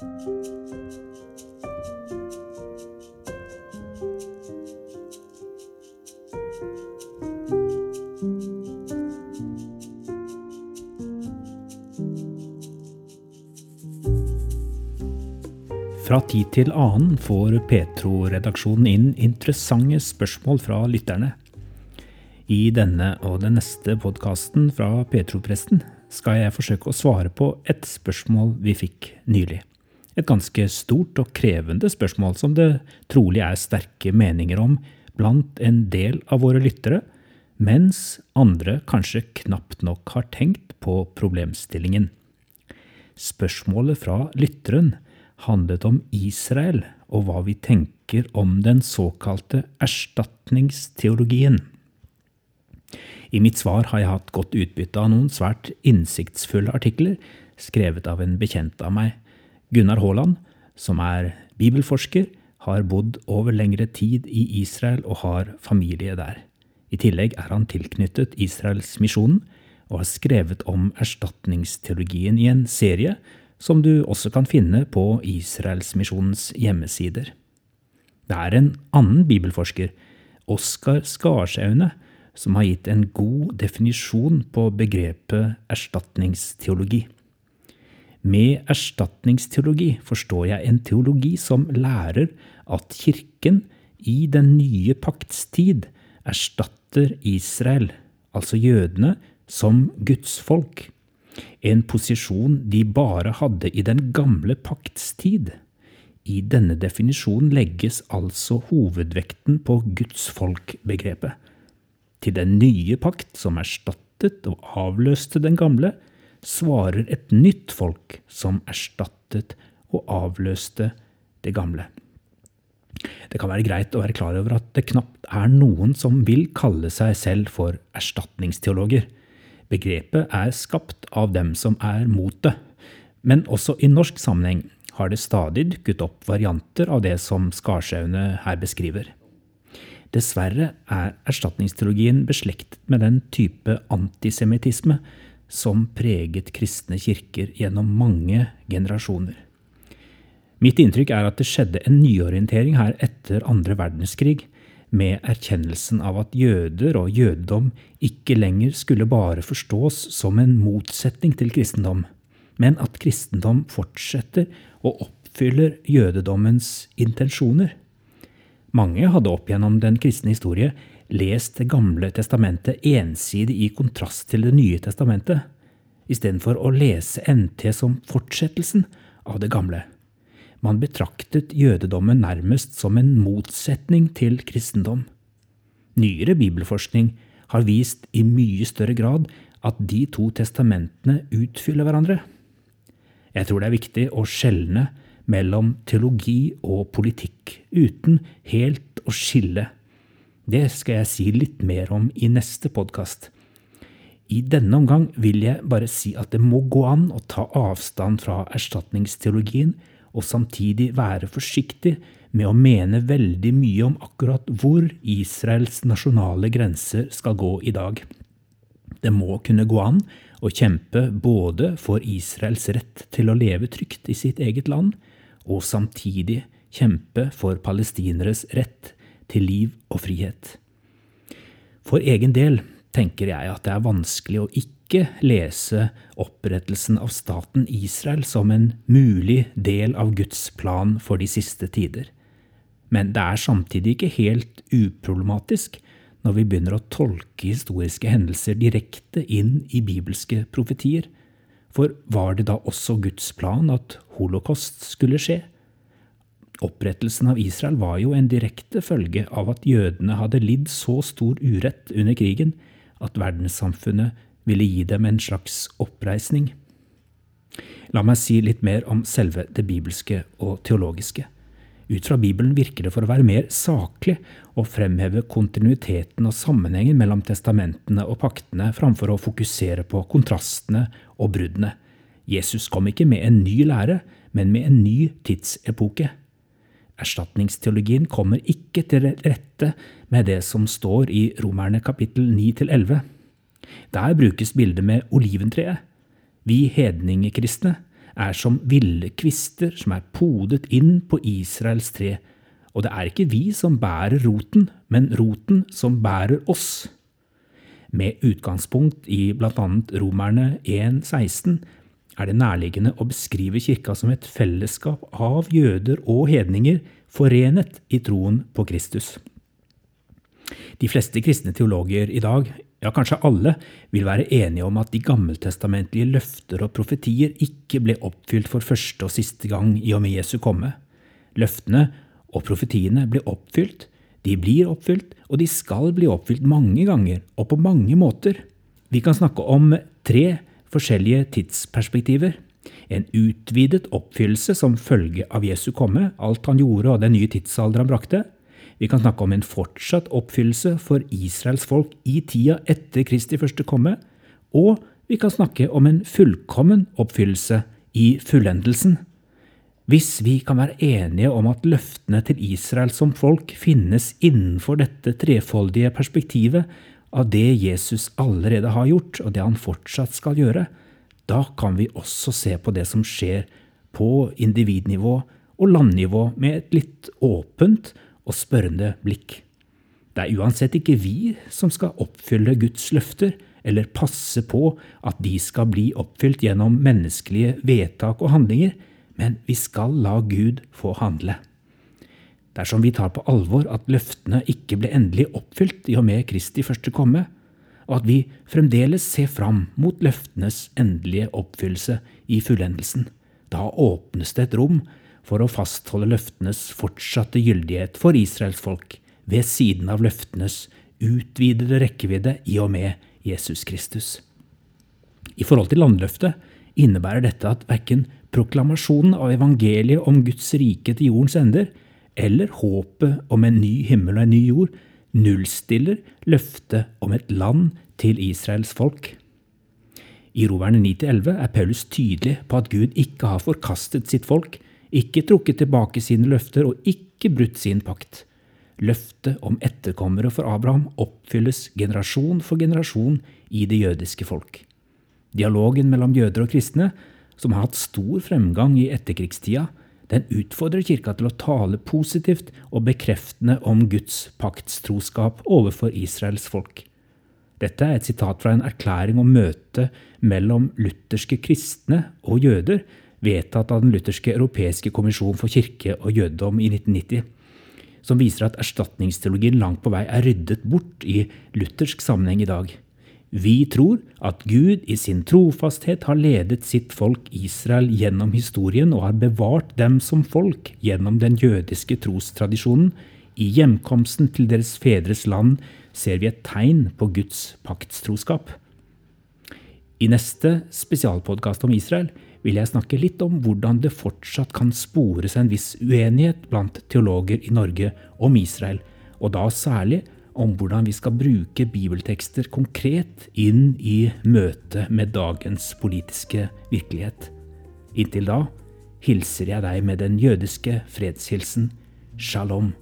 Fra tid til annen får Petro-redaksjonen inn interessante spørsmål fra lytterne. I denne og den neste podkasten fra Petro-presten skal jeg forsøke å svare på et spørsmål vi fikk nylig. Et ganske stort og krevende spørsmål som det trolig er sterke meninger om blant en del av våre lyttere, mens andre kanskje knapt nok har tenkt på problemstillingen. Spørsmålet fra lytteren handlet om Israel og hva vi tenker om den såkalte erstatningsteologien. I mitt svar har jeg hatt godt utbytte av noen svært innsiktsfulle artikler skrevet av en bekjent av meg, Gunnar Haaland, som er bibelforsker, har bodd over lengre tid i Israel og har familie der. I tillegg er han tilknyttet Israelsmisjonen og har skrevet om erstatningsteologien i en serie som du også kan finne på Israelsmisjonens hjemmesider. Det er en annen bibelforsker, Oskar Skarsaune, som har gitt en god definisjon på begrepet erstatningsteologi. Med erstatningsteologi forstår jeg en teologi som lærer at Kirken i den nye pakts tid erstatter Israel, altså jødene, som Guds folk en posisjon de bare hadde i den gamle pakts tid. I denne definisjonen legges altså hovedvekten på Guds folk-begrepet. Til den nye pakt, som erstattet og avløste den gamle, svarer et nytt folk som erstattet og avløste det gamle. Det kan være greit å være klar over at det knapt er noen som vil kalle seg selv for erstatningsteologer. Begrepet er skapt av dem som er mot det, men også i norsk sammenheng har det stadig dukket opp varianter av det som Skarsaune her beskriver. Dessverre er erstatningsteologien beslektet med den type antisemittisme som preget kristne kirker gjennom mange generasjoner. Mitt inntrykk er at det skjedde en nyorientering her etter andre verdenskrig, med erkjennelsen av at jøder og jødedom ikke lenger skulle bare forstås som en motsetning til kristendom, men at kristendom fortsetter og oppfyller jødedommens intensjoner. Mange hadde opp gjennom den kristne historie lest Det gamle testamentet ensidig i kontrast til Det nye testamentet, istedenfor å lese NT som fortsettelsen av det gamle. Man betraktet jødedommen nærmest som en motsetning til kristendom. Nyere bibelforskning har vist i mye større grad at de to testamentene utfyller hverandre. Jeg tror det er viktig å skjelne mellom teologi og politikk, uten helt å skille. Det skal jeg si litt mer om i neste podkast. I denne omgang vil jeg bare si at det må gå an å ta avstand fra erstatningsteologien og samtidig være forsiktig med å mene veldig mye om akkurat hvor Israels nasjonale grenser skal gå i dag. Det må kunne gå an å kjempe både for Israels rett til å leve trygt i sitt eget land, og samtidig kjempe for palestineres rett til liv og frihet. For egen del tenker jeg at det er vanskelig å ikke lese opprettelsen av staten Israel som en mulig del av Guds plan for de siste tider. Men det er samtidig ikke helt uproblematisk når vi begynner å tolke historiske hendelser direkte inn i bibelske profetier. For var det da også Guds plan at holocaust skulle skje? Opprettelsen av Israel var jo en direkte følge av at jødene hadde lidd så stor urett under krigen at verdenssamfunnet ville gi dem en slags oppreisning. La meg si litt mer om selve det bibelske og teologiske. Ut fra Bibelen virker det for å være mer saklig å fremheve kontinuiteten og sammenhengen mellom testamentene og paktene framfor å fokusere på kontrastene og bruddene. Jesus kom ikke med en ny lære, men med en ny tidsepoke. Erstatningsteologien kommer ikke til rette med det som står i Romerne kapittel 9–11. Der brukes bildet med oliventreet. Vi hedningekristne er som ville kvister som er podet inn på Israels tre, og det er ikke vi som bærer roten, men roten som bærer oss. Med utgangspunkt i bl.a. Romerne 1,16 er det nærliggende å beskrive kirka som et fellesskap av jøder og hedninger forenet i troen på Kristus. De fleste kristne teologer i dag, ja kanskje alle, vil være enige om at de gammeltestamentlige løfter og profetier ikke ble oppfylt for første og siste gang i og med Jesu komme. Løftene og profetiene ble oppfylt, de blir oppfylt, og de skal bli oppfylt mange ganger og på mange måter. Vi kan snakke om tre forskjellige tidsperspektiver. En utvidet oppfyllelse som følge av Jesu komme, alt han gjorde og den nye tidsalder han brakte. Vi kan snakke om en fortsatt oppfyllelse for Israels folk i tida etter Kristi første komme. Og vi kan snakke om en fullkommen oppfyllelse i fullendelsen. Hvis vi kan være enige om at løftene til Israel som folk finnes innenfor dette trefoldige perspektivet av det Jesus allerede har gjort, og det han fortsatt skal gjøre, da kan vi også se på det som skjer på individnivå og landnivå med et litt åpent og spørrende blikk. Det er uansett ikke vi som skal oppfylle Guds løfter, eller passe på at de skal bli oppfylt gjennom menneskelige vedtak og handlinger, men vi skal la Gud få handle. Dersom vi tar på alvor at løftene ikke ble endelig oppfylt i og med Kristi første komme, og at vi fremdeles ser fram mot løftenes endelige oppfyllelse i fullendelsen, da åpnes det et rom for å fastholde løftenes fortsatte gyldighet for Israels folk, ved siden av løftenes utvidede rekkevidde i og med Jesus Kristus. I forhold til landløftet innebærer dette at verken proklamasjonen av evangeliet om Guds rike til jordens ender, eller håpet om en ny himmel og en ny jord, nullstiller løftet om et land til Israels folk. I Roverne 9-11 er Paulus tydelig på at Gud ikke har forkastet sitt folk, ikke trukket tilbake sine løfter og ikke brutt sin pakt. Løftet om etterkommere for Abraham oppfylles generasjon for generasjon i det jødiske folk. Dialogen mellom jøder og kristne som har hatt stor fremgang i etterkrigstida, den utfordrer kirka til å tale positivt og bekreftende om Guds paktstroskap overfor Israels folk. Dette er et sitat fra en erklæring om møtet mellom lutherske kristne og jøder, vedtatt av Den lutherske europeiske kommisjon for kirke og jødedom i 1990, som viser at erstatningsteologien langt på vei er ryddet bort i luthersk sammenheng i dag. Vi tror at Gud i sin trofasthet har ledet sitt folk Israel gjennom historien og har bevart dem som folk gjennom den jødiske trostradisjonen. I hjemkomsten til deres fedres land ser vi et tegn på Guds paktstroskap. I neste spesialpodkast om Israel vil jeg snakke litt om hvordan det fortsatt kan spores en viss uenighet blant teologer i Norge om Israel, og da særlig om hvordan vi skal bruke bibeltekster konkret inn i møte med dagens politiske virkelighet. Inntil da hilser jeg deg med den jødiske fredshilsen shalom.